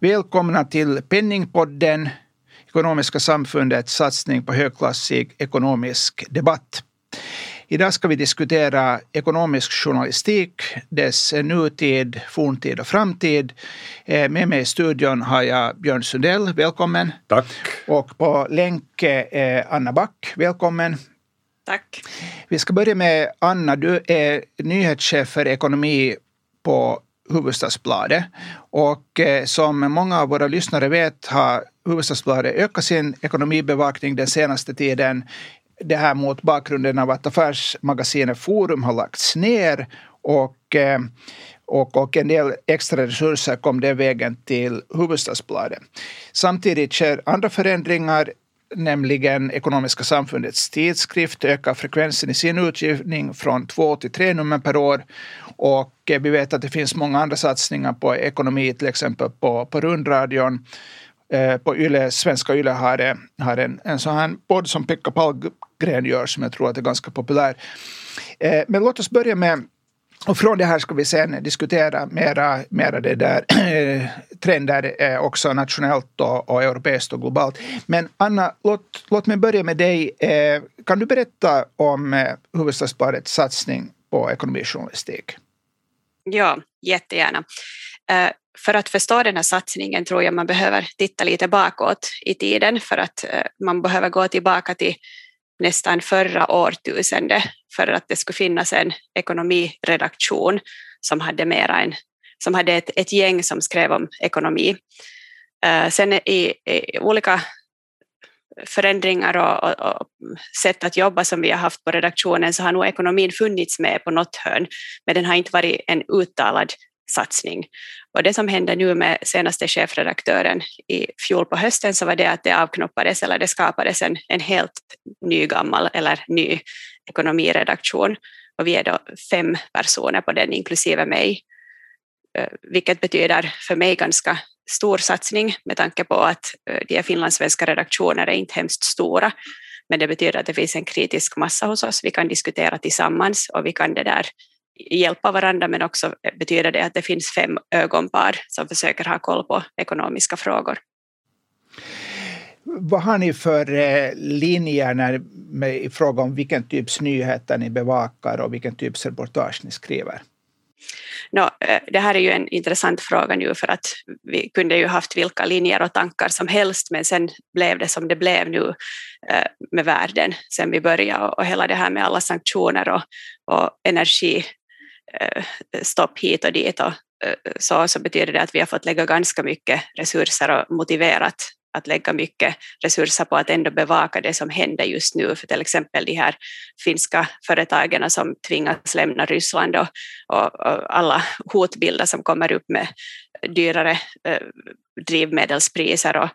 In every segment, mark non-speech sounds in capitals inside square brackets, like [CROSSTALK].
Välkomna till Penningpodden, Ekonomiska samfundets satsning på högklassig ekonomisk debatt. Idag ska vi diskutera ekonomisk journalistik, dess nutid, forntid och framtid. Eh, med mig i studion har jag Björn Sundell, välkommen. Tack. Och på länk eh, Anna Back, välkommen. Tack. Vi ska börja med Anna, du är nyhetschef för ekonomi på Hufvudstadsbladet. Och eh, som många av våra lyssnare vet har Hufvudstadsbladet ökat sin ekonomibevakning den senaste tiden. Det här mot bakgrunden av att affärsmagasinet Forum har lagts ner och, eh, och, och en del extra resurser kom den vägen till Hufvudstadsbladet. Samtidigt sker andra förändringar nämligen Ekonomiska samfundets tidskrift ökar frekvensen i sin utgivning från två till tre nummer per år. Och eh, vi vet att det finns många andra satsningar på ekonomi, till exempel på, på rundradion. Eh, på Yle, svenska Yle har, har en, en sån här podd som Pekka Palmgren gör som jag tror att är ganska populär. Eh, men låt oss börja med och från det här ska vi sen diskutera mera, mera det där, [CLEARS THROAT] trender eh, också nationellt och, och europeiskt och globalt. Men Anna, låt, låt mig börja med dig. Eh, kan du berätta om eh, Hufvudstadsbladets satsning på ekonomijournalistik? Ja, jättegärna. Eh, för att förstå den här satsningen tror jag man behöver titta lite bakåt i tiden för att eh, man behöver gå tillbaka till nästan förra årtusendet för att det skulle finnas en ekonomiredaktion som hade, mera en, som hade ett, ett gäng som skrev om ekonomi. Eh, sen i, i, olika förändringar och, och, och, sätt att jobba som vi har haft på redaktionen så har nog ekonomin funnits med på något hörn, men den har inte varit en uttalad satsning. Och det som hände nu med senaste chefredaktören i fjol på hösten så var det att det avknoppades eller det skapades en, en helt ny gammal eller ny ekonomiredaktion och vi är då fem personer på den inklusive mig. Eh, vilket betyder för mig ganska stor satsning med tanke på att eh, de finlandssvenska redaktionerna är inte hemskt stora men det betyder att det finns en kritisk massa hos oss. Vi kan diskutera tillsammans och vi kan det där hjälpa varandra men också betyder det att det finns fem ögonpar som försöker ha koll på ekonomiska frågor. Vad har ni för eh, linjer när, med, i fråga om vilken typs nyheter ni bevakar och vilken typs reportage ni skriver? No, eh, det här är ju en intressant fråga nu för att vi kunde ju haft vilka linjer och tankar som helst men sen blev det som det blev nu eh, med världen sen vi började och hela det här med alla sanktioner och, och energi Eh, stopp hit och dit och eh, så, så betyder det att vi har fått lägga ganska mycket resurser och motiverat att lägga mycket resurser på att ändå bevaka det som händer just nu, för till exempel de här finska företagen som tvingas lämna Ryssland och, och, och alla hotbilder som kommer upp med dyrare eh, drivmedelspriser och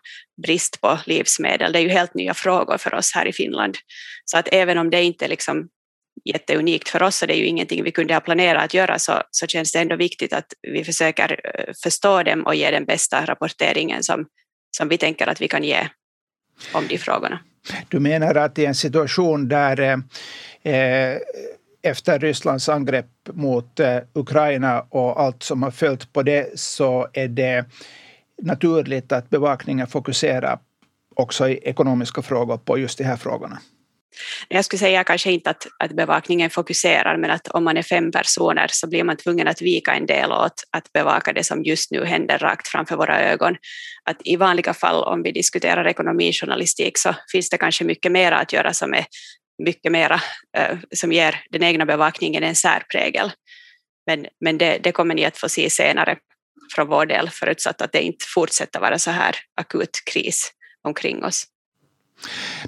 brist på livsmedel. Det är ju helt nya frågor för oss här i Finland. Så att även om det inte liksom jätteunikt för oss och det är ju ingenting vi kunde ha planerat att göra så, så känns det ändå viktigt att vi försöker eh, förstå dem och ge den bästa rapporteringen som, som vi tänker att vi kan ge om de frågorna. Du menar att i en situation där eh, eh, efter Rysslands angrepp mot eh, Ukraina och allt som har följt på det så är det naturligt att bevakningen fokuserar också i ekonomiska frågor på just de här frågorna? Jag skulle säga kanske inte att, att bevakningen fokuserar men att om man är fem personer så blir man tvungen att vika en del åt att bevaka det som just nu händer rakt framför våra ögon. Att I vanliga fall om vi diskuterar ekonomijournalistik så finns det kanske mycket mer att göra som är mycket mera eh, som ger den egna bevakningen en särprägel. Men, men det, det kommer ni att få se senare från vår del förutsatt att det inte fortsätter vara så här akut kris omkring oss.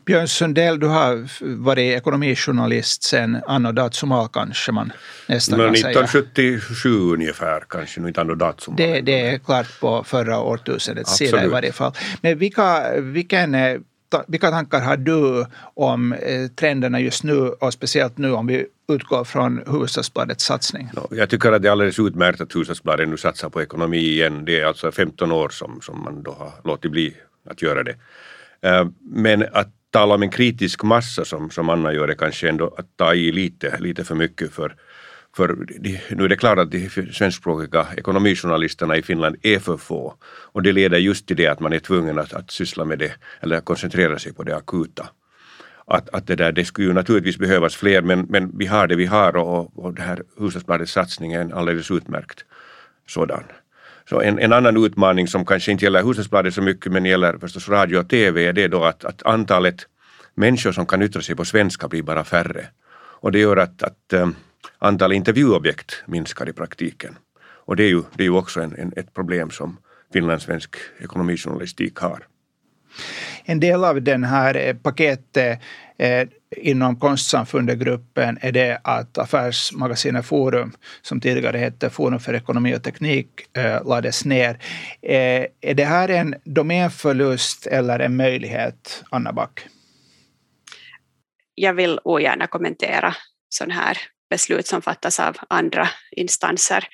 Björn Sundell, du har varit ekonomijournalist sen anno dazumal kanske man nästan Men kan säga. 1977 ungefär kanske, nu inte anno dazumal. Det, det är klart på förra årtusendets sida i varje fall. Men vilka, vilken, eh, vilka tankar har du om eh, trenderna just nu och speciellt nu om vi utgår från Hufvudstadsbladets satsning? Jag tycker att det är alldeles utmärkt att Hufvudstadsbladet nu satsar på ekonomi igen. Det är alltså 15 år som, som man då har låtit bli att göra det. Eh, men att tala om en kritisk massa som, som Anna gör är kanske ändå att ta i lite, lite för mycket för, För de, nu är det klart att de svenskspråkiga ekonomijournalisterna i Finland är för få. Och det leder just till det att man är tvungen att, att syssla med det, eller koncentrera sig på det akuta. Att, att det där, det skulle ju naturligtvis behövas fler men, men vi har det vi har och, och det här Hufvudstadsbladets satsning är en alldeles utmärkt sådan. Så en, en annan utmaning som kanske inte gäller Hushållsbladet så mycket men gäller förstås radio och TV är det då att, att antalet människor som kan yttra sig på svenska blir bara färre. Och det gör att, att eh, um, antalet intervjuobjekt minskar i praktiken. Och det är ju, det är ju också en, en, ett problem som finlandssvensk ekonomijournalistik har. En del av den här eh, paketet eh, inom konstsamfundegruppen är det att affärsmagasinet Forum, som tidigare hette Forum för ekonomi och teknik, eh, lades ner. Eh, är det här en domänförlust eller en möjlighet, Anna Back? Jag vill ogärna kommentera sådana här beslut som fattas av andra instanser.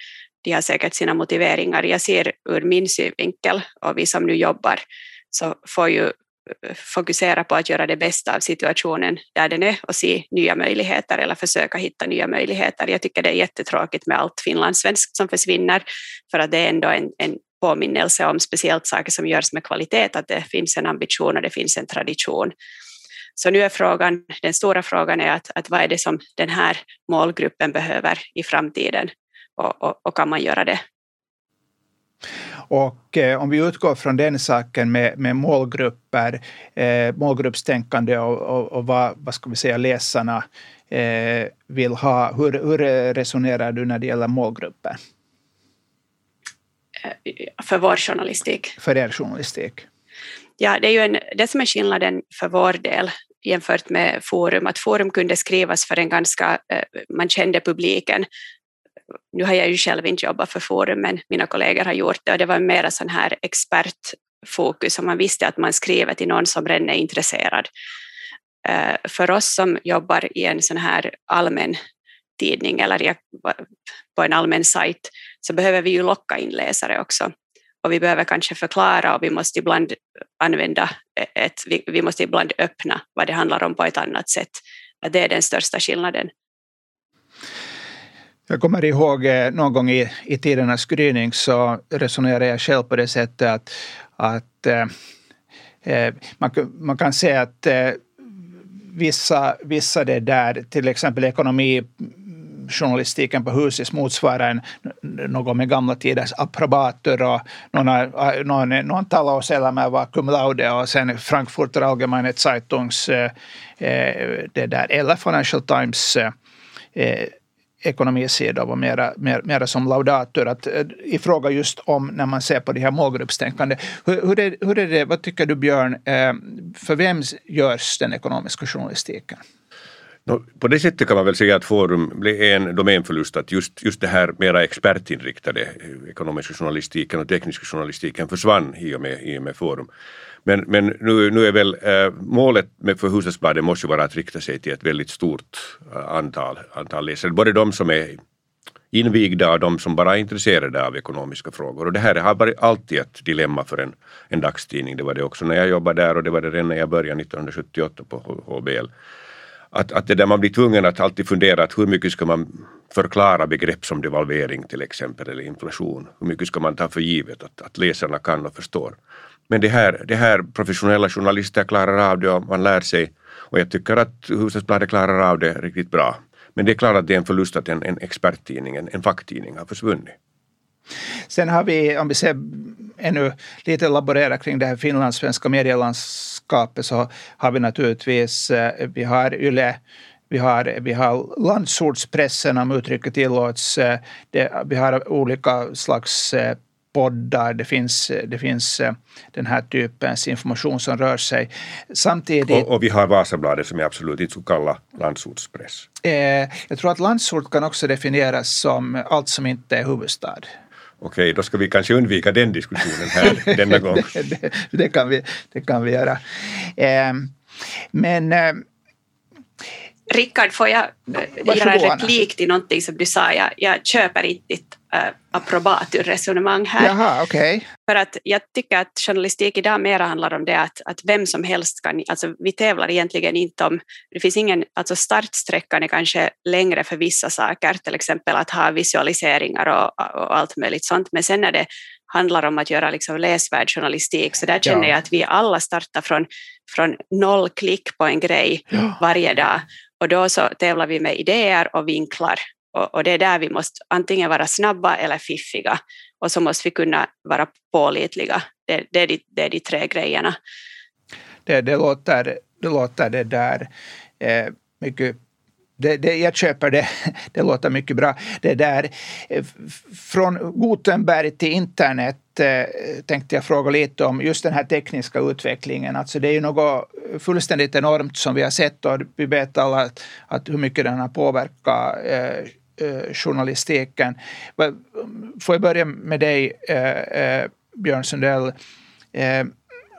De har säkert sina motiveringar. Jag ser ur min synvinkel och vi som nu jobbar så får ju fokusera på att göra det bästa av situationen där den är och se nya möjligheter eller försöka hitta nya möjligheter. Jag tycker det är jättetråkigt med allt finlandssvenskt som försvinner för att det är ändå en, en påminnelse om speciellt saker som görs med kvalitet, att det finns en ambition och det finns en tradition. Så nu är frågan, den stora frågan är att, att vad är det som den här målgruppen behöver i framtiden och, och, och kan man göra det och eh, om vi utgår från den saken med, med målgrupper, eh, målgruppstänkande och, och, och, vad, vad ska vi säga, läsarna eh, vill ha. Hur, hur resonerar du när det gäller målgrupper? Eh, för vår journalistik? För er journalistik. Ja, det är ju en, det som är skillnaden för vår del jämfört med Forum, att Forum kunde skrivas för en ganska, eh, man kände publiken nu har jag ju själv inte jobbat för Forum, men mina kollegor har gjort det och det var mera sån här expertfokus och man visste att man skriver till någon som redan är intresserad. Eh, för oss som jobbar i en sån här allmän tidning eller på en allmän sajt så behöver vi ju locka in läsare också. Och vi behöver kanske förklara och vi måste ibland använda e- ett, vi måste ibland öppna vad det handlar om på ett annat sätt. Det är den största skillnaden. Jag kommer ihåg eh, någon gång i, i tidernas gryning så resonerade jag själv på det sättet att, att eh, eh man, man kan säga att eh, vissa, vissa det där, till exempel ekonomi journalistiken på Husis motsvarar en, med gamla tiders approbator och någon, någon, någon talade oss med var cum laude och sen Frankfurter Allgemeine Zeitungs eh, eh det där, eller Financial Times eh, ekonomisida var mera, mera, mera som laudator. Att, eh, I fråga just om när man ser på det här målgruppstänkande. Hur, hur, är, hur är det, vad tycker du Björn, eh, för vem görs den ekonomiska journalistiken? No, på det sättet kan man väl säga att Forum blev en domänförlust att just, just det här mera expertinriktade ekonomiska journalistiken och tekniska journalistiken försvann i och med, i och med Forum. Men, men nu, nu är väl äh, målet med, för Hushållsbladet måste vara att rikta sig till ett väldigt stort äh, antal, antal läsare. Både de som är invigda och de som bara är intresserade av ekonomiska frågor. Och det här har varit alltid ett dilemma för en, en dagstidning. Det var det också när jag jobbade där och det var det redan när jag började 1978 på HBL. Att, att det där man blir tvungen att alltid fundera att hur mycket ska man förklara begrepp som devalvering till exempel eller inflation. Hur mycket ska man ta för givet att, att läsarna kan och förstår. Men det här, det här professionella journalister klarar av det och man lär sig. Och jag tycker att Hufvudstadsbladet klarar av det riktigt bra. Men det är klart att det är en förlust att en, en experttidning, en, en facktidning har försvunnit. Sen har vi, om vi ser ännu lite laborera kring det här finlandssvenska medielandskapet, så har vi naturligtvis, eh, vi har YLE, vi har, vi har landsortspressen om uttrycket tillåts. Eh, det, vi har olika slags eh, poddar, det finns, det finns eh, den här typens information som rör sig. Samtidigt... Och, och vi har Vasabladet som jag absolut inte skulle kalla landsortspress. Eh, jag tror att landsort kan också definieras som allt som inte är huvudstad. Okej, då ska vi kanske undvika den diskussionen här [LAUGHS] denna gång. det, det, det, kan vi, det kan vi göra. Eh, men eh, Rickard, får jag Varsågod, göra en replik till någonting som du sa? Jag, jag köper inte ditt äh, approbatur-resonemang här. Jaha, okay. För att jag tycker att journalistik idag mer handlar om det att, att vem som helst kan, alltså vi tävlar egentligen inte om, det finns ingen, alltså startsträckan är kanske längre för vissa saker, till exempel att ha visualiseringar och, och allt möjligt sånt, men sen när det handlar om att göra liksom läsvärd journalistik, så där känner ja. jag att vi alla startar från, från noll klick på en grej ja. varje dag, och då så tävlar vi med idéer och vinklar och, och, det är där vi måste antingen vara snabba eller fiffiga och så måste vi kunna vara pålitliga. Det, det, är, de, det är de tre grejerna. Det, det, låter, det låter det där eh, mycket det, det, jag köper det, [LAUGHS] det låter mycket bra. Det där, eh, från Gutenberg till internet eh, tänkte jag fråga lite om just den här tekniska utvecklingen. Alltså det är ju något fullständigt enormt som vi har sett och vi vet alla att, att hur mycket den har påverkat eh, Eh, journalistiken. Får jag börja med dig, eh, eh, Björn Sundell.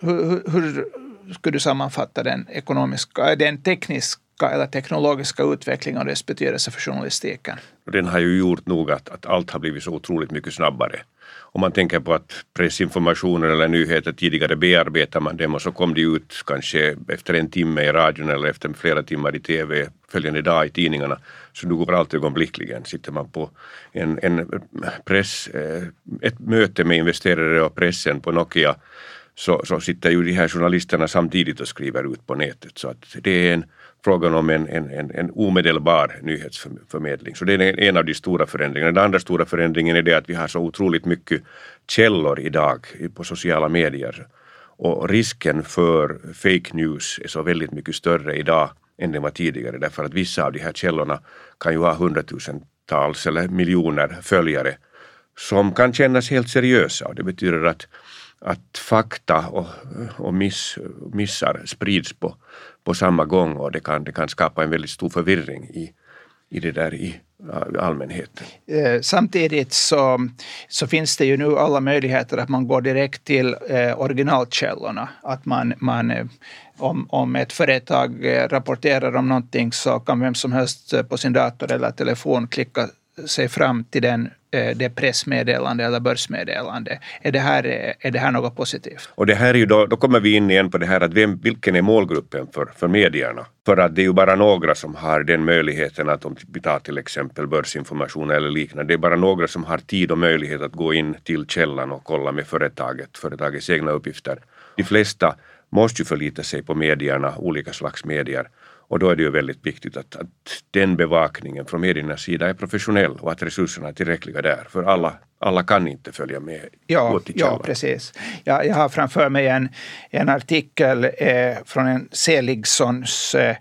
Hur, hur skulle du sammanfatta den, ekonomiska, den tekniska eller teknologiska utvecklingen och dess betydelse för journalistiken? Den har ju gjort nog att, att allt har blivit så otroligt mycket snabbare. Om man tänker på att pressinformationer eller nyheter tidigare bearbetar man dem och så kom de ut kanske efter en timme i radion eller efter flera timmar i TV följande dag i tidningarna. Så du går allt ögonblickligen. Sitter man på en, en press, eh, ett möte med investerare och pressen på Nokia så, så sitter ju de här journalisterna samtidigt och skriver ut på nätet. Så att det är en frågan om en, en, en, en omedelbar nyhetsförmedling. Så det är en av de stora förändringarna. Den andra stora förändringen är det att vi har så otroligt mycket källor idag på sociala medier. Och risken för fake news är så väldigt mycket större idag än den var tidigare därför att vissa av de här källorna kan ju ha hundratusentals eller miljoner följare som kan kännas helt seriösa och det betyder att, att fakta och, och miss, missar sprids på, på samma gång och det kan, det kan skapa en väldigt stor förvirring i, i det där i eh, allmänheten. Eh, samtidigt så, så finns det ju nu alla möjligheter att man går direkt till eh, originalkällorna. Att man, man, eh, om, om ett företag eh, rapporterar om någonting så kan vem som helst eh, på sin dator eller telefon klicka sig fram till den, eh, det pressmeddelande eller börsmeddelande. Är det, här, är det här något positivt? Och det här är ju då, då kommer vi in igen på det här att vem, vilken är målgruppen för, för medierna? För att det är ju bara några som har den möjligheten att om vi tar till exempel börsinformation eller liknande, det är bara några som har tid och möjlighet att gå in till källan och kolla med företaget, företagets egna uppgifter. De flesta måste ju förlita sig på medierna, olika slags medier och då är det ju väldigt viktigt att, att den bevakningen från mediernas sida är professionell och att resurserna är tillräckliga där. För alla, alla kan inte följa med. Ja, ja precis. Ja, jag har framför mig en, en artikel eh, från en Seligssons eh,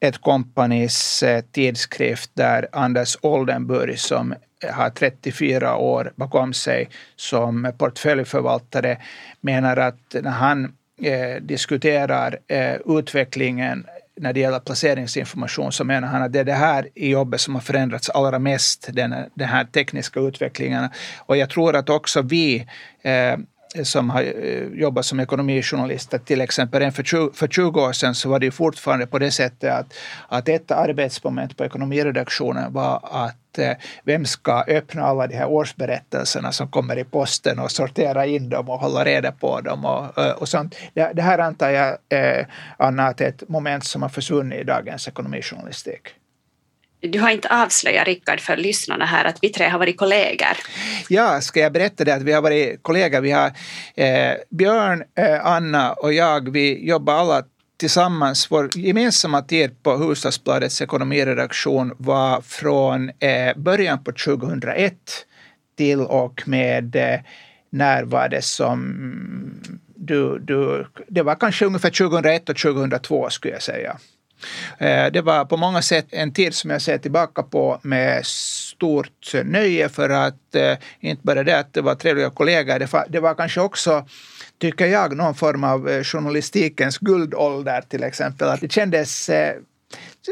ett kompanis eh, tidskrift där Anders Oldenburg som har 34 år bakom sig som portföljförvaltare menar att när han eh, diskuterar eh, utvecklingen när det gäller placeringsinformation så menar han att det är det här i jobbet som har förändrats allra mest, den, den här tekniska utvecklingen. Och jag tror att också vi eh, som har eh, jobbat som ekonomijournalister till exempel. För 20, för 20 år sedan så var det fortfarande på det sättet att, att ett arbetsmoment på ekonomiredaktionen var att eh, vem ska öppna alla de här årsberättelserna som kommer i posten och sortera in dem och hålla reda på dem och, eh, och sånt. Det, det här antar jag, Anna, att är ett moment som har försvunnit i dagens ekonomijournalistik du har inte avslöjat, Rickard, för lyssnarna här att vi tre har varit kollegor. Ja, ska jag berätta det att vi har varit kollegor. Vi har eh, Björn, eh, Anna och jag, vi jobbar alla tillsammans. Vår gemensamma tid på Hufvudstadsbladets ekonomiredaktion var från eh, början på 2001 till och med eh, när var det som du, du, det var kanske ungefär 2001 och 2002 skulle jag säga. Eh, det var på många sätt en tid som jag ser tillbaka på med stort nöje för att eh, inte bara det att det var trevliga kollegor, det var, det var kanske också tycker jag, någon form av eh, journalistikens guldålder till exempel. Att det kändes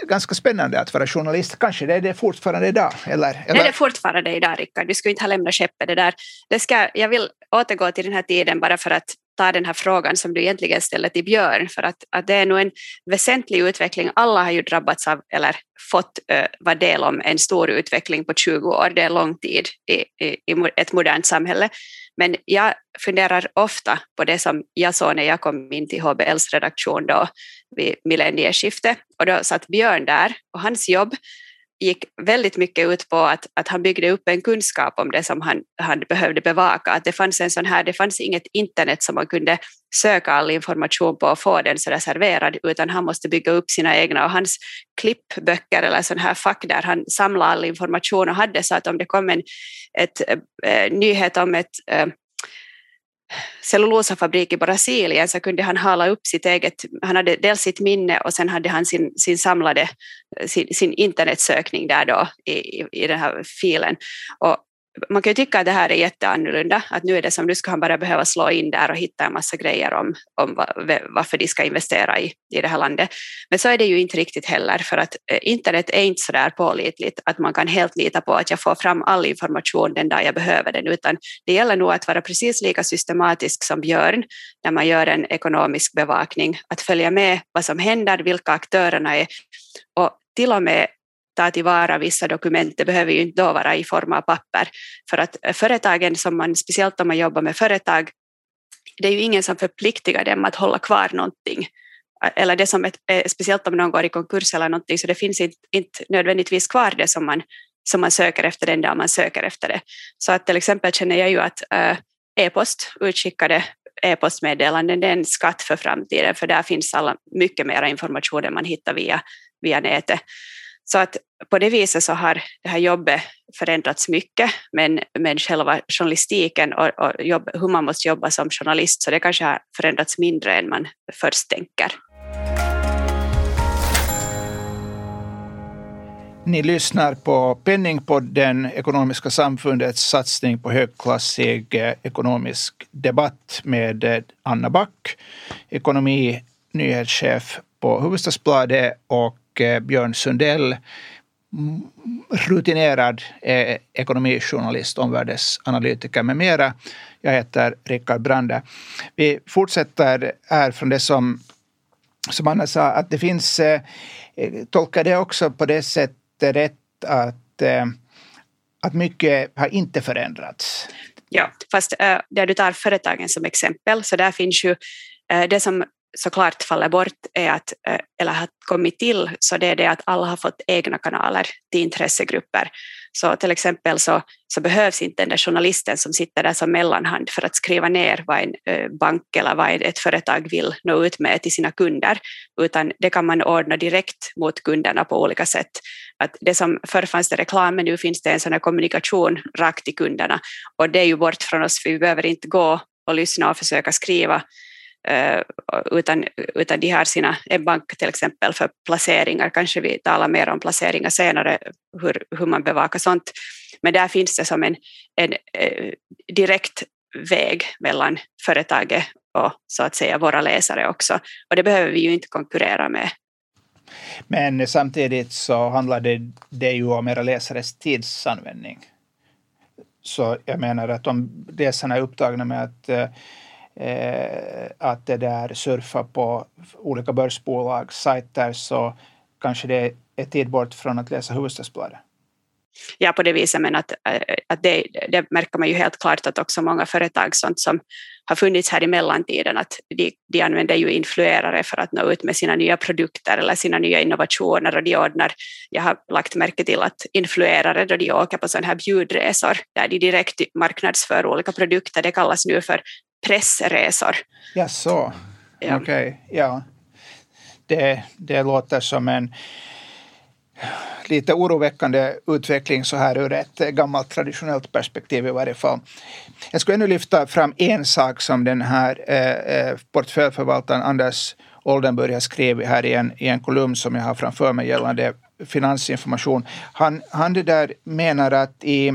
ganska spännande att vara journalist. Kanske det är det fortfarande idag? Eller, eller? Det är det fortfarande idag, Rickard. Vi skulle inte ha lämnat skeppet. Det där. Det ska, jag vill återgå till den här tiden bara för att ta den här frågan som du egentligen ställer till Björn, för att, att det är nog en väsentlig utveckling. Alla har ju drabbats av, eller fått uh, vara del om en stor utveckling på 20 år, det är lång tid i, i, i ett modernt samhälle. Men jag funderar ofta på det som jag såg när jag kom in till HBLs redaktion då vid millennieskiftet. Och då satt Björn där och hans jobb gick väldigt mycket ut på att, att han byggde upp en kunskap om det som han, han behövde bevaka. Att det fanns en sån här, det fanns inget internet som man kunde söka all information på och få den så serverad, utan han måste bygga upp sina egna och hans klippböcker eller sån här fack där han samlade all information och hade så att om det kom en ett, äh, nyhet om ett äh, cellulosafabrik i Brasilien så kunde han hala upp sitt eget, han hade dels sitt minne och sen hade han sin, sin samlade, sin, sin internetsökning där då i, i, den här filen. Och man kan ju tycka att det här är jätteannorlunda, att nu är det som nu ska han bara behöva slå in där och hitta en massa grejer om, om varför de ska investera i, i det här landet. Men så är det ju inte riktigt heller, för att eh, internet är inte så där pålitligt att man kan helt lita på att jag får fram all information den dag jag behöver den, utan det gäller nog att vara precis lika systematisk som Björn när man gör en ekonomisk bevakning, att följa med vad som händer, vilka aktörerna är och till och med ta tillvara vissa dokument, det behöver ju inte då vara i form av papper. För att företagen, som man, speciellt om man jobbar med företag, det är ju ingen som förpliktigar dem att hålla kvar någonting. Eller det som är, eh, speciellt om någon går i konkurs eller någonting, så det finns inte, inte nödvändigtvis kvar det som man, som man söker efter den dag man söker efter det. Så att till exempel känner jag ju att äh, e-post, utskickade e-postmeddelanden, det är en skatt för framtiden, för där finns alla, mycket mer information än man hittar via, via nätet. Så att på det viset så har det här jobbet förändrats mycket, men, men själva journalistiken och, och jobb, hur man måste jobba som journalist, så det kanske har förändrats mindre än man först tänker. Ni lyssnar på Penningpodden, Ekonomiska samfundets satsning på högklassig eh, ekonomisk debatt med eh, Anna Back, ekonomi nyhetschef på Hufvudstadsbladet och Eh, Björn Sundell, mm, rutinerad eh, ekonomijournalist, omvärldsanalytiker med mera. Jag heter Rickard Brande. Vi fortsätter här från det som, som Anna sa, att det finns, eh, eh tolkar det också på det sättet rätt att, eh, att mycket har inte förändrats. Ja, fast där du tar företagen som exempel, så där finns ju det som såklart faller bort är att, eh, eller har kommit till, så det är det att alla har fått egna kanaler till intressegrupper. Så till exempel så, så behövs inte den där journalisten som sitter där som mellanhand för att skriva ner vad en eh, bank eller vad ett företag vill nå ut med till sina kunder, utan det kan man ordna direkt mot kunderna på olika sätt. Att det som förr fanns det reklam, men nu finns det en sån här kommunikation rakt till kunderna och det är ju bort från oss, för vi behöver inte gå och lyssna och försöka skriva Eh, utan, utan de har sina, en bank till exempel för placeringar, kanske vi talar mer om placeringar senare, hur, hur man bevakar sånt. Men där finns det som en, en eh, direkt väg mellan företaget och så att säga våra läsare också. Och det behöver vi ju inte konkurrera med. Men samtidigt så handlar det, det ju om era läsares tidsanvändning. Så jag menar att om läsarna är upptagna med att eh, eh, att det där surfa på olika börsbolags sajter så kanske det är tid bort från att läsa Hufvudstadsbladet. Ja, på det viset, men att, eh, att det, det, märker man ju helt klart att också många företag sånt som har funnits här i mellantiden, att de, de använder ju influerare för att nå ut med sina nya produkter eller sina nya innovationer och de ordnar, jag har lagt märke till att influerare då de åker på sådana här bjudresor där de direkt marknadsför olika produkter, det kallas nu för pressresor. Ja, så. Ja. Okej, okay. ja. Det, det låter som en lite oroväckande utveckling så här ur ett gammalt traditionellt perspektiv i varje fall. Jag skulle ännu lyfta fram en sak som den här eh, eh portföljförvaltaren Anders Oldenburg har skrivit här i en, i en kolumn som jag har framför mig gällande finansinformation. Han, han det där menar att i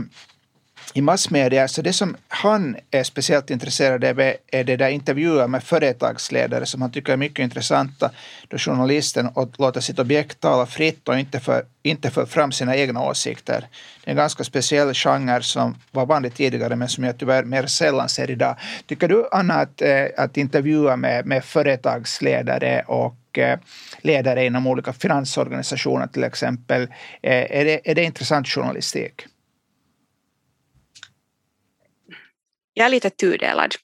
i massmedia. Så det som han är speciellt intresserad av är det där intervjuer med företagsledare som han tycker är mycket intressanta då journalisten låter sitt objekt tala fritt och inte för, inte för fram sina egna åsikter. Det är en ganska speciell genre som var vanlig tidigare men som jag tyvärr mer sällan ser idag. Tycker du Anna att, eh, att intervjua med, med företagsledare och eh, ledare inom olika finansorganisationer till exempel, eh, är det, är det intressant journalistik? Jag är lite tudelad.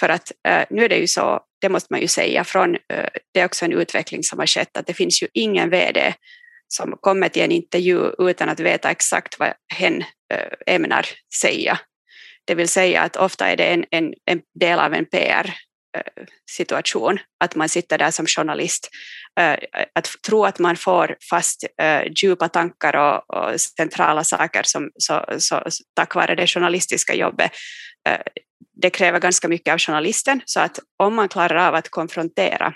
För att eh, nu är det ju så, det måste man ju säga, från, eh, det är också en utveckling som har skett, att det finns ju ingen VD som kommer till en intervju utan att veta exakt vad hen eh, ämnar säga. Det vill säga att ofta är det en, en, en del av en PR situation, att man sitter där som journalist. Eh, att tro att man får fast eh, djupa tankar och, och centrala saker som, så, så, tack vare det journalistiska jobbet, eh, det kräver ganska mycket av journalisten, så att om man klarar av att konfrontera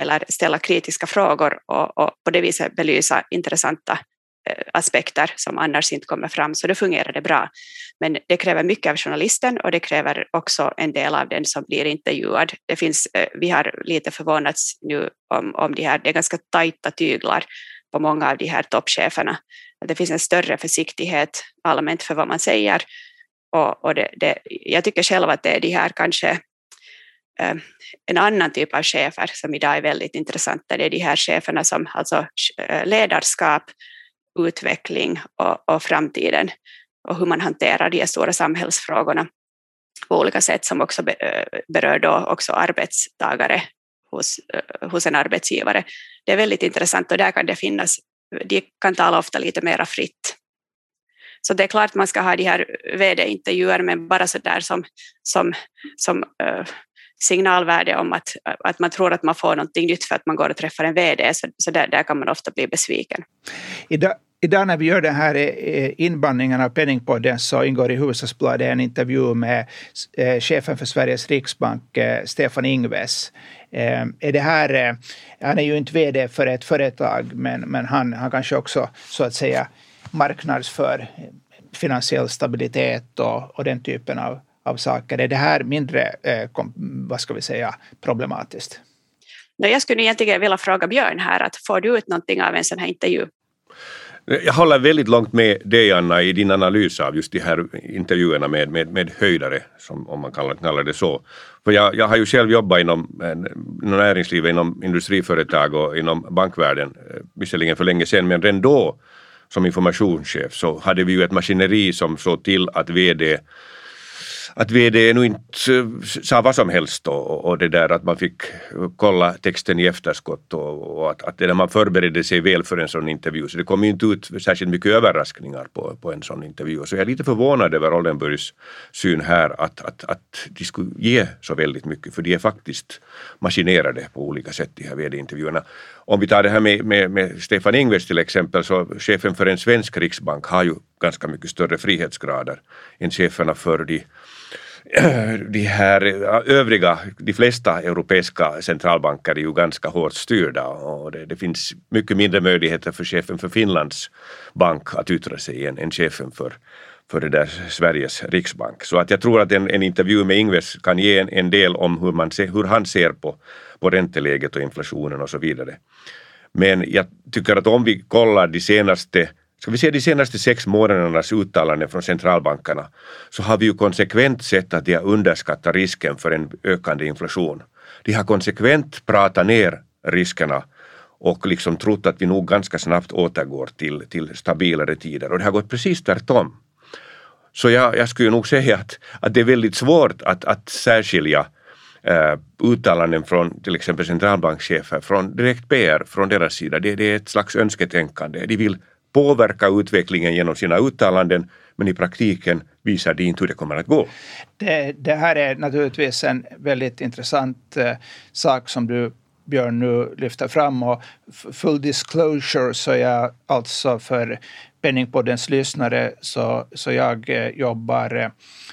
eller ställa kritiska frågor och, och på det viset belysa intressanta Eh, aspekter som annars inte kommer fram, så då fungerar det bra. Men det kräver mycket av journalisten och det kräver också en del av den som blir intervjuad. Det finns, eh, vi har lite förvånats nu om, om de här, det är ganska tajta tyglar på många av de här toppcheferna. Det finns en större försiktighet allmänt för vad man säger och, och det, det, jag tycker själv att det är de här kanske eh, en annan typ av chefer som idag är väldigt intressanta. Det är de här cheferna som alltså ledarskap, utveckling och, och framtiden och hur man hanterar de stora samhällsfrågorna på olika sätt som också berör då också arbetstagare hos, hos en arbetsgivare. Det är väldigt intressant och där kan det finnas, de kan tala ofta lite mera fritt så det är klart man ska ha de här vd-intervjuer, men bara så där som, som, som signalvärde om att, att man tror att man får någonting nytt för att man går och träffar en vd, så, så där, där kan man ofta bli besviken. Idag, idag när vi gör den här eh, inbandningen av Penningpodden så ingår i Hushållsbladet en intervju med eh, chefen för Sveriges riksbank, eh, Stefan Ingves. Eh, är det här, eh, han är ju inte vd för ett företag, men, men han, han kanske också så att säga marknadsför eh, finansiell stabilitet och, och den typen av, av saker. Är det här mindre, eh, vad ska vi säga, problematiskt? Jag skulle egentligen vilja fråga Björn här, att får du ut någonting av en sån här intervju? Jag håller väldigt långt med dig Anna i din analys av just de här intervjuerna med, med, med höjdare, som, om man kallar, kallar det så. För jag, jag har ju själv jobbat inom, inom näringslivet, inom industriföretag och inom bankvärlden, eh, visserligen för länge sedan, men redan då som informationschef så hade vi ju ett maskineri som såg till att VD att VD nu inte sa vad som helst och, och det där att man fick kolla texten i efterskott och, och att, att det där man förberedde sig väl för en sån intervju så det kom ju inte ut särskilt mycket överraskningar på, på en sån intervju. Så jag är lite förvånad över Oldenburgs syn här att, att, att de skulle ge så väldigt mycket för de är faktiskt maskinerade på olika sätt de här VD-intervjuerna. Om vi tar det här med, med, med Stefan Ingves till exempel så chefen för en svensk riksbank har ju ganska mycket större frihetsgrader än cheferna för de [CLEARS THROAT] de här övriga, de flesta europeiska centralbanker är ju ganska hårt styrda och det, det, finns mycket mindre möjligheter för chefen för Finlands bank att yttra sig än, än chefen för, för det där Sveriges riksbank. Så att jag tror att en, en intervju med Ingves kan ge en, en del om hur, man se, hur han ser på, på ränteläget och inflationen och så vidare. Men jag tycker att om vi kollar de senaste Ska vi se de senaste sex månadernas uttalanden från centralbankerna så har vi ju konsekvent sett att de har underskattat risken för en ökande inflation. De har konsekvent pratat ner riskerna och liksom trott att vi nog ganska snabbt återgår till, till stabilare tider och det har gått precis tvärtom. Så jag, jag skulle nog säga att, att det är väldigt svårt att, att särskilja Uh, uttalanden från till exempel centralbankschefer, från direkt PR från deras sida. Det, det, är ett slags önsketänkande. De vill påverka utvecklingen genom sina uttalanden men i praktiken visar det inte hur det kommer att gå. Det, det här är naturligtvis en väldigt intressant uh, sak som du Björn nu lyfter fram och full disclosure så är jag alltså för Penningpoddens lyssnare så, så jag eh, jobbar eh,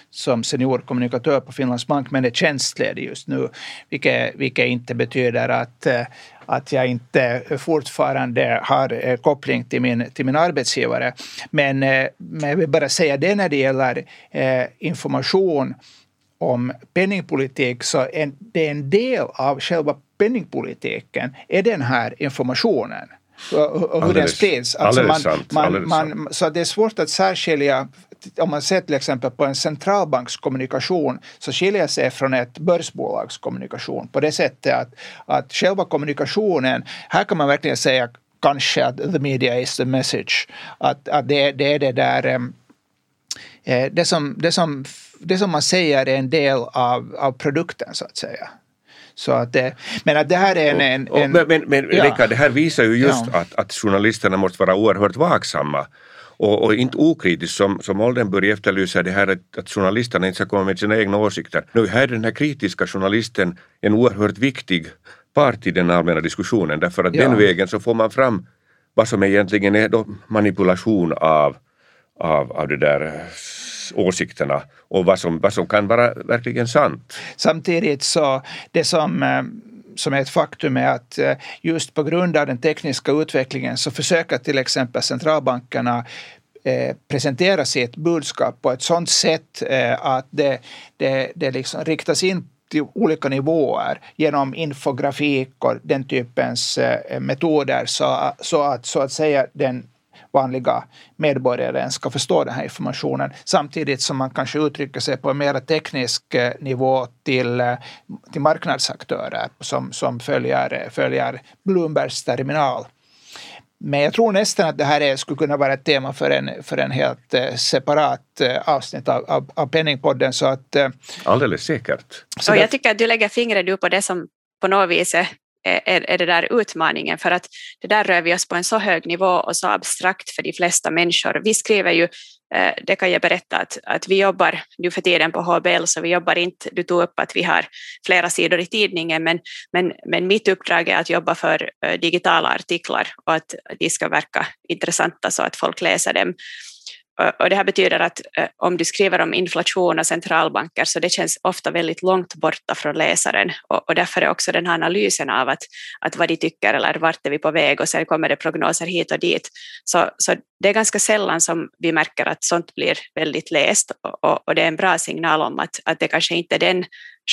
som seniorkommunikatör på Finlands Bank men är tjänstledig just nu, vilket, vilket inte betyder att, eh, att jag inte fortfarande har eh, koppling till min, till min arbetsgivare. Men, men jag vill bara säga det när det gäller information om penningpolitik så en, det är en del av själva penningpolitiken är den här informationen och hur den sprids. Alltså man, sant, man, man, så det är svårt att särskilja om man ser till exempel på en centralbanks kommunikation så skiljer sig från ett börsbolags kommunikation på det sättet att, att själva kommunikationen, här kan man verkligen säga kanske att the media is the message. Att, att det, det är det där eh, det som, det, som, det som man säger är en del av, av produkten så att säga. Så att det, men att det här är en... en, en men men, men ja. Rika, det här visar ju just ja. att, att journalisterna måste vara oerhört vaksamma och, och, inte okritiskt som, som Oldenburg efterlyser det här att, att journalisterna inte ska komma med sina egna åsikter. Nu här är den här kritiska journalisten en oerhört viktig part i den allmänna diskussionen därför att ja. den vägen så får man fram vad som egentligen är manipulation av, av, av det där åsikterna och vad som, vad som kan vara verkligen sant. Samtidigt så det som eh, som är ett faktum är att eh, just på grund av den tekniska utvecklingen så försöker till exempel centralbankerna eh, presentera sitt budskap på ett sådant sätt eh, att det, det, det liksom riktas in till olika nivåer genom infografik och den typens metoder så, så, att, så att säga den vanliga medborgaren ska förstå den här informationen samtidigt som man kanske uttrycker sig på en mer teknisk eh, nivå till, eh, till marknadsaktörer som, som följer, följer Bloombergs terminal. Men jag tror nästan att det här är, skulle kunna vara ett tema för en, för en helt eh, separat avsnitt av, av, av Penningpodden. Så att, Alldeles säkert. Så jag tycker att du lägger fingret på det som på något vis är är, är det där utmaningen för att det där rör vi oss på en så hög nivå och så abstrakt för de flesta människor. Vi skriver ju, eh, det kan jag berätta att, att vi jobbar nu för tiden på HBL så vi jobbar inte, du tog upp att vi har flera sidor i tidningen men, men, men mitt uppdrag är att jobba för eh, digitala artiklar och att de ska verka intressanta så att folk läser dem Eh, och det här betyder att eh, om du skriver om inflation och centralbanker så det känns ofta väldigt långt borta från läsaren och, och därför är också den här analysen av att, att vad de tycker eller vart är vi på väg och sen kommer det prognoser hit och dit. Så, så det är ganska sällan som vi märker att sånt blir väldigt läst och, och det är en bra signal om att, att det kanske inte är den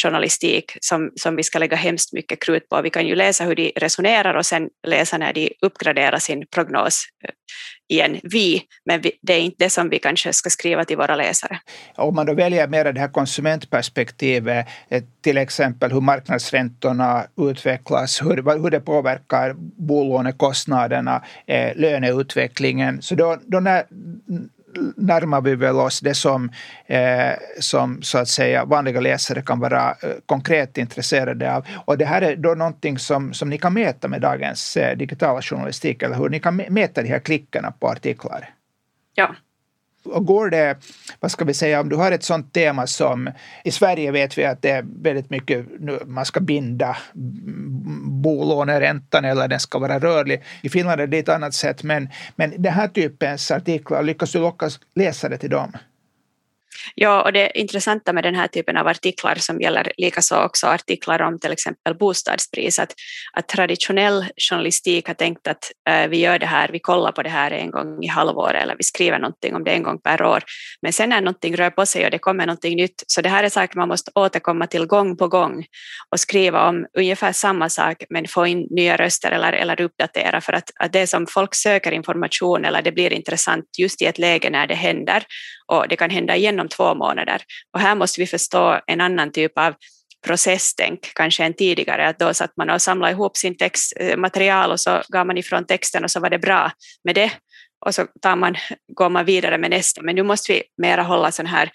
journalistik som, som vi ska lägga hemskt mycket krut på. Vi kan ju läsa hur de resonerar och sen läsa när de uppgraderar sin prognos eh, igen, vi, men vi, det är inte det som vi kanske ska skriva till våra läsare. Om man då väljer mer det här konsumentperspektivet, eh, till exempel hur marknadsräntorna utvecklas, hur, hur det påverkar bolånekostnaderna, eh, löneutvecklingen, så då, då när, närmar vi väl oss det som, eh, som så att säga vanliga läsare kan vara eh, konkret intresserade av. Och det här är då någonting som, som ni kan mäta med dagens eh, digitala journalistik, eller hur? Ni kan mäta de här klickarna på artiklar. Ja, och går det, vad ska vi säga, om du har ett sånt tema som i Sverige vet vi att det är väldigt mycket, man ska binda bolåneräntan eller den ska vara rörlig. I Finland är det ett annat sätt, men, men den här typens artiklar, lyckas du locka läsare till dem? Ja, och det intressanta med den här typen av artiklar som gäller likaså också artiklar om till exempel bostadspris, att, att traditionell journalistik har tänkt att äh, vi gör det här, vi kollar på det här en gång i halvåret eller vi skriver någonting om det en gång per år. Men sen när någonting rör på sig och det kommer någonting nytt, så det här är saker man måste återkomma till gång på gång och skriva om ungefär samma sak men få in nya röster eller, eller uppdatera för att, att det som folk söker information eller det blir intressant just i ett läge när det händer och det kan hända igen om två månader. Och här måste vi förstå en annan typ av processtänk kanske än tidigare, att då satt man och samlade ihop sin textmaterial eh, material och så gav man ifrån texten och så var det bra med det och så tar man, går man vidare med nästa. Men nu måste vi mera hålla sådana här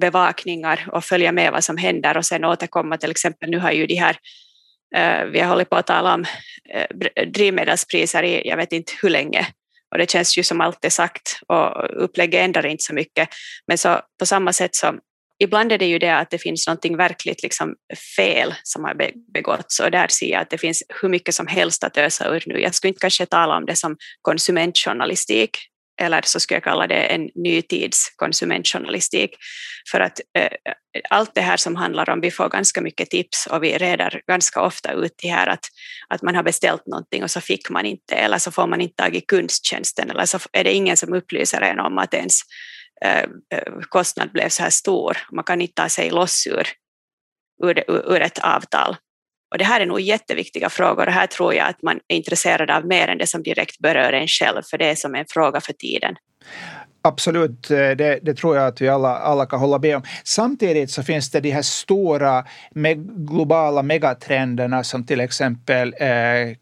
bevakningar och följa med vad som händer och sen återkomma till exempel, nu har ju de här eh, vi har hållit på att tala om eh, drivmedelspriser i jag vet inte hur länge och det känns ju som allt är sagt och upplägget ändrar inte så mycket. Men så på samma sätt så ibland är det ju det att det finns någonting verkligt liksom fel som har begåtts och där ser jag att det finns hur mycket som helst att ösa ur nu. Jag skulle inte kanske tala om det som konsumentjournalistik eller så skulle jag kalla det en nytids konsumentjournalistik. För att eh, allt det här som handlar om, vi får ganska mycket tips och vi reder ganska ofta ut det här att, att man har beställt någonting och så fick man inte, eller så får man inte tag i kundtjänsten eller så är det ingen som upplyser en om att ens eh, eh kostnad blev så här stor. Man kan inte ta sig loss ur, ur, ur ett avtal. Och det här är nog jätteviktiga frågor och här tror jag att man är intresserad av mer än det som direkt berör en själv, för det är som en fråga för tiden. Absolut, eh, det, det, tror jag att vi alla, alla kan hålla med om. Samtidigt så finns det de här stora med globala megatrenderna som till exempel eh,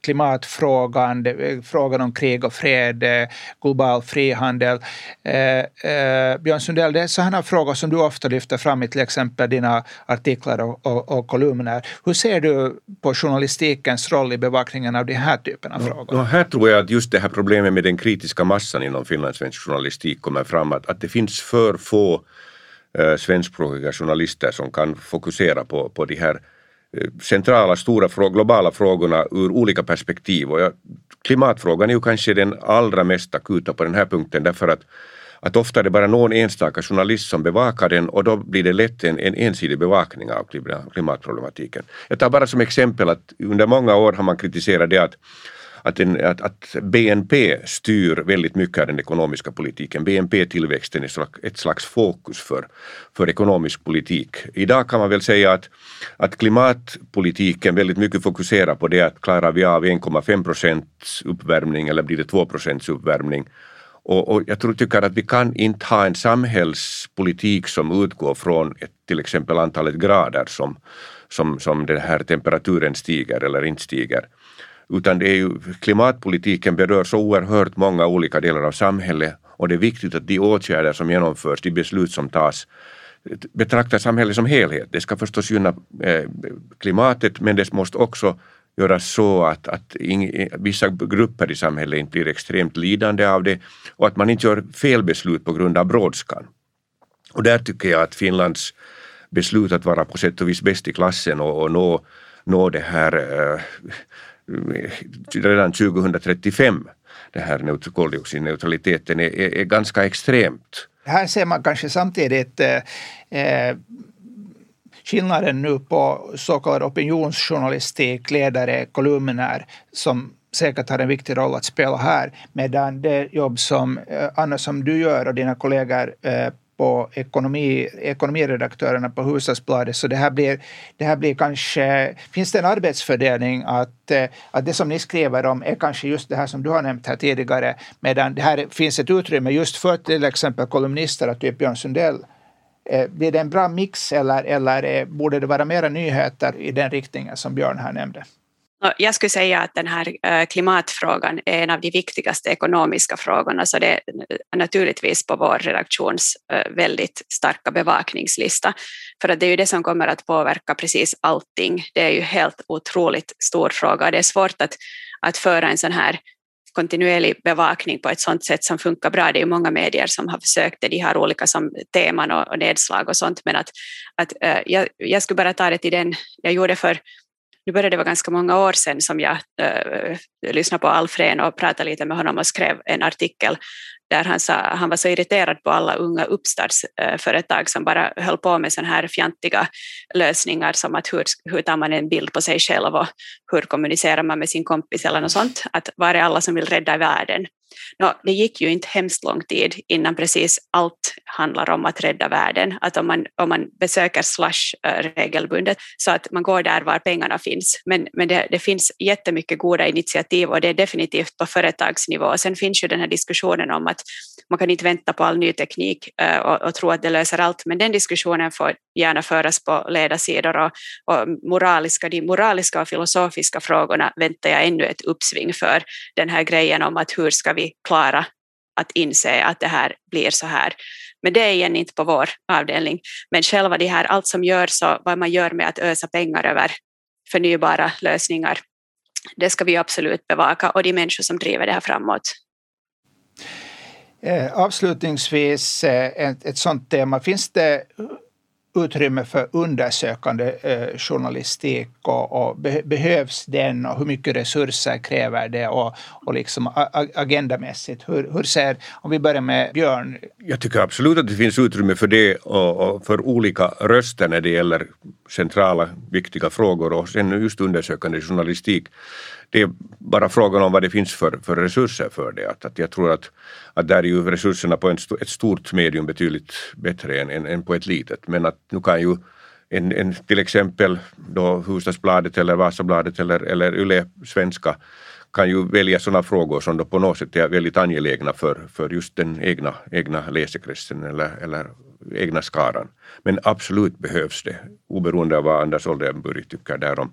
klimatfrågan, det, frågan om krig och fred, eh, global frihandel. Eh, eh, Björn Sundell, det är sådana frågor som du ofta lyfter fram i till exempel dina artiklar och, och, och kolumner. Hur ser du på journalistikens roll i bevakningen av den här typen av frågor? Ja, här tror jag att just det här problemet med den kritiska massan inom finlandssvensk journalistik kommer fram att, att det finns för få eh, svenskspråkiga journalister som kan fokusera på, på de här eh, centrala, stora, globala frågorna ur olika perspektiv. Och ja, klimatfrågan är ju kanske den allra mest akuta på den här punkten därför att att ofta är det bara någon enstaka journalist som bevakar den och då blir det lätt en, en ensidig bevakning av klimatproblematiken. Jag tar bara som exempel att under många år har man kritiserat det att att, en, att, att BNP styr väldigt mycket av den ekonomiska politiken. BNP-tillväxten är ett slags fokus för, för ekonomisk politik. Idag kan man väl säga att, att klimatpolitiken väldigt mycket fokuserar på det att klarar vi av 1,5 procents uppvärmning eller blir det 2 procents uppvärmning och, och, jag tror, tycker att vi kan inte ha en samhällspolitik som utgår från ett, till exempel antalet grader som, som, som den här temperaturen stiger eller inte stiger. Utan det är ju, klimatpolitiken berör så oerhört många olika delar av samhället och det är viktigt att de åtgärder som genomförs, de beslut som tas betraktar samhället som helhet. Det ska förstås gynna eh, klimatet men det måste också göras så att, att ing, vissa grupper i samhället inte blir extremt lidande av det och att man inte gör fel beslut på grund av brådskan. Och där tycker jag att Finlands beslut att vara på sätt och vis bäst i klassen och, och nå, nå det här eh, redan 2035, den här koldioxidneutraliteten, är, är, är ganska extremt. Här ser man kanske samtidigt eh, eh skillnaden nu på så kallad opinionsjournalistik, ledare, kolumner som säkert har en viktig roll att spela här. Medan det jobb som eh, Anna som du gör och dina kollegor eh, på ekonomi, ekonomiredaktörerna på Hushållsbladet. Så det här, blir, det här blir kanske... Finns det en arbetsfördelning att, eh, att det som ni skriver om är kanske just det här som du har nämnt här tidigare, medan det här finns ett utrymme just för till exempel kolumnister, typ Björn Sundell. Eh, blir det en bra mix eller, eller eh, borde det vara mera nyheter i den riktningen som Björn här nämnde? Jag skulle säga att den här eh, klimatfrågan är en av de viktigaste ekonomiska frågorna, så det är naturligtvis på vår redaktions eh, väldigt starka bevakningslista. För att det är ju det som kommer att påverka precis allting. Det är ju helt otroligt stor fråga. Det är svårt att, att föra en sån här kontinuerlig bevakning på ett sådant sätt som funkar bra. Det är ju många medier som har försökt det, de har olika som teman och, och nedslag och sånt, men att, att eh, jag, jag skulle bara ta det till den, jag gjorde för nu började det vara ganska många år sedan som jag äh, lyssnade på Alfred och pratade lite med honom och skrev en artikel där han, sa, han var så irriterad på alla unga uppstartsföretag som bara höll på med sådana här fjantiga lösningar som att hur, hur tar man en bild på sig själv och hur kommunicerar man med sin kompis eller något sånt. Att var är alla som vill rädda världen? No, det gick ju inte hemskt lång tid innan precis allt handlar om att rädda världen. Att om man, om man besöker Slush eh, regelbundet så att man går där var pengarna finns. Men, men det, det finns jättemycket goda initiativ och det är definitivt på företagsnivå. Sen finns ju den här diskussionen om att man kan inte vänta på all ny teknik eh, och, och tro att det löser allt. Men den diskussionen får gärna föras på ledarsidor och, och moraliska, de moraliska och filosofiska frågorna väntar jag ännu ett uppsving för. Den här grejen om att hur ska vi klara att inse att det här blir så här. Men det är igen inte på vår avdelning. Men själva det här, allt som görs och vad man gör med att ösa pengar över förnybara lösningar, det ska vi absolut bevaka och de människor som driver det här framåt. Eh, avslutningsvis, eh, ett, ett sådant tema. Finns det utrymme för undersökande eh, journalistik och, och be, behövs den och hur mycket resurser kräver det och, och liksom agendamässigt. Hur, hur ser, om vi börjar med Björn? Jag tycker absolut att det finns utrymme för det och, och för olika röster när det gäller centrala viktiga frågor och sen just undersökande journalistik det är bara frågan om vad det finns för, för resurser för det. Att, att jag tror att, att där är ju resurserna på en, ett stort medium betydligt bättre än, än, än på ett litet. Men att nu kan ju en, en, till exempel då Hufvudstadsbladet eller Vasabladet eller, eller Yle Svenska kan ju välja sådana frågor som då på något sätt är väldigt angelägna för, för just den egna, egna läsekretsen eller, eller egna skaran. Men absolut behövs det, oberoende av vad Anders Oldenburg tycker där om,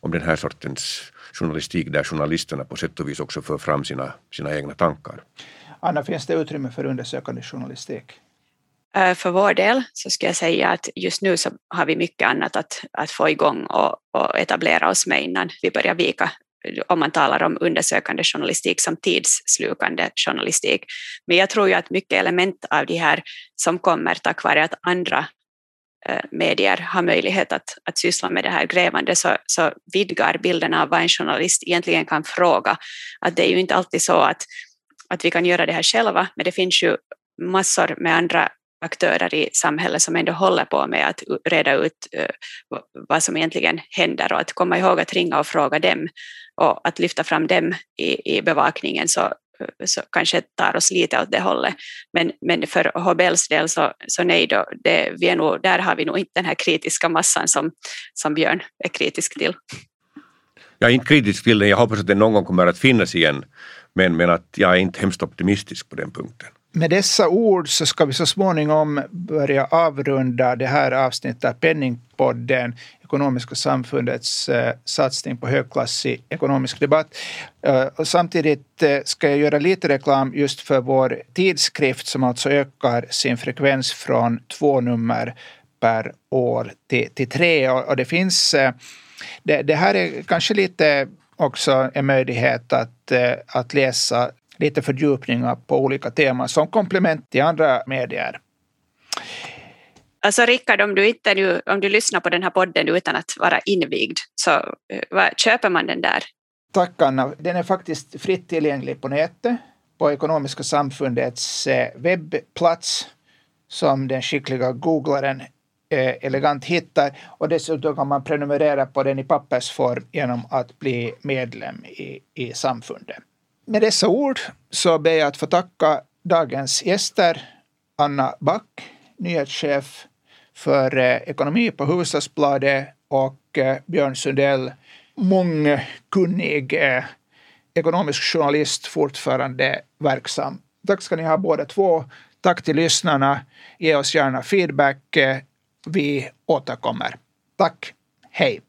om den här sortens journalistik där journalisterna på sätt och vis också för fram sina, sina egna tankar. Anna, finns det utrymme för undersökande journalistik? Eh, för vår del så ska jag säga att just nu så har vi mycket annat att, att få igång och, och etablera oss med innan vi börjar vika om man talar om undersökande journalistik som tidsslukande journalistik. Men jag tror ju att mycket element av de här som kommer tack vare att andra Eh, medier har möjlighet att, att syssla med det här grävande så, så vidgar bilden av vad en journalist egentligen kan fråga. Att det är ju inte alltid så att, att vi kan göra det här själva, men det finns ju massor med andra aktörer i samhället som ändå håller på med att reda ut uh, vad som egentligen händer och att komma ihåg att ringa och fråga dem och att lyfta fram dem i, i bevakningen så, så kanske tar oss lite åt det hållet. Men, men för HBLs del så, så nej, då, det, vi är nog, där har vi nog inte den här kritiska massan som, som Björn är kritisk till. Jag är inte kritisk till den, jag hoppas att den någon gång kommer att finnas igen. Men, men att jag är inte hemskt optimistisk på den punkten. Med dessa ord så ska vi så småningom börja avrunda det här avsnittet av Penningpodden, Ekonomiska samfundets eh, satsning på högklassig ekonomisk debatt. Eh, och samtidigt eh, ska jag göra lite reklam just för vår tidskrift som alltså ökar sin frekvens från två nummer per år till, till tre. Och, och det finns eh, det, det, här är kanske lite också en möjlighet att, eh, att läsa lite fördjupningar på olika teman som komplement till andra medier. Alltså Rickard, om du, inte nu, om du lyssnar på den här podden utan att vara invigd, så eh, vad, köper man den där? Tack Anna. Den är faktiskt fritt tillgänglig på nätet, på Ekonomiska samfundets eh, webbplats som den skickliga googlaren eh, elegant hittar. Och dessutom kan man prenumerera på den i pappersform genom att bli medlem i, i samfundet. Med dessa ord så ber jag att få tacka dagens gäster. Anna Back, nyhetschef för eh, ekonomi på Hufvudstadsbladet och eh, Björn Sundell, mångkunnig eh, ekonomisk journalist, fortfarande verksam. Tack ska ni ha båda två. Tack till lyssnarna. Ge oss gärna feedback. Vi återkommer. Tack. Hej.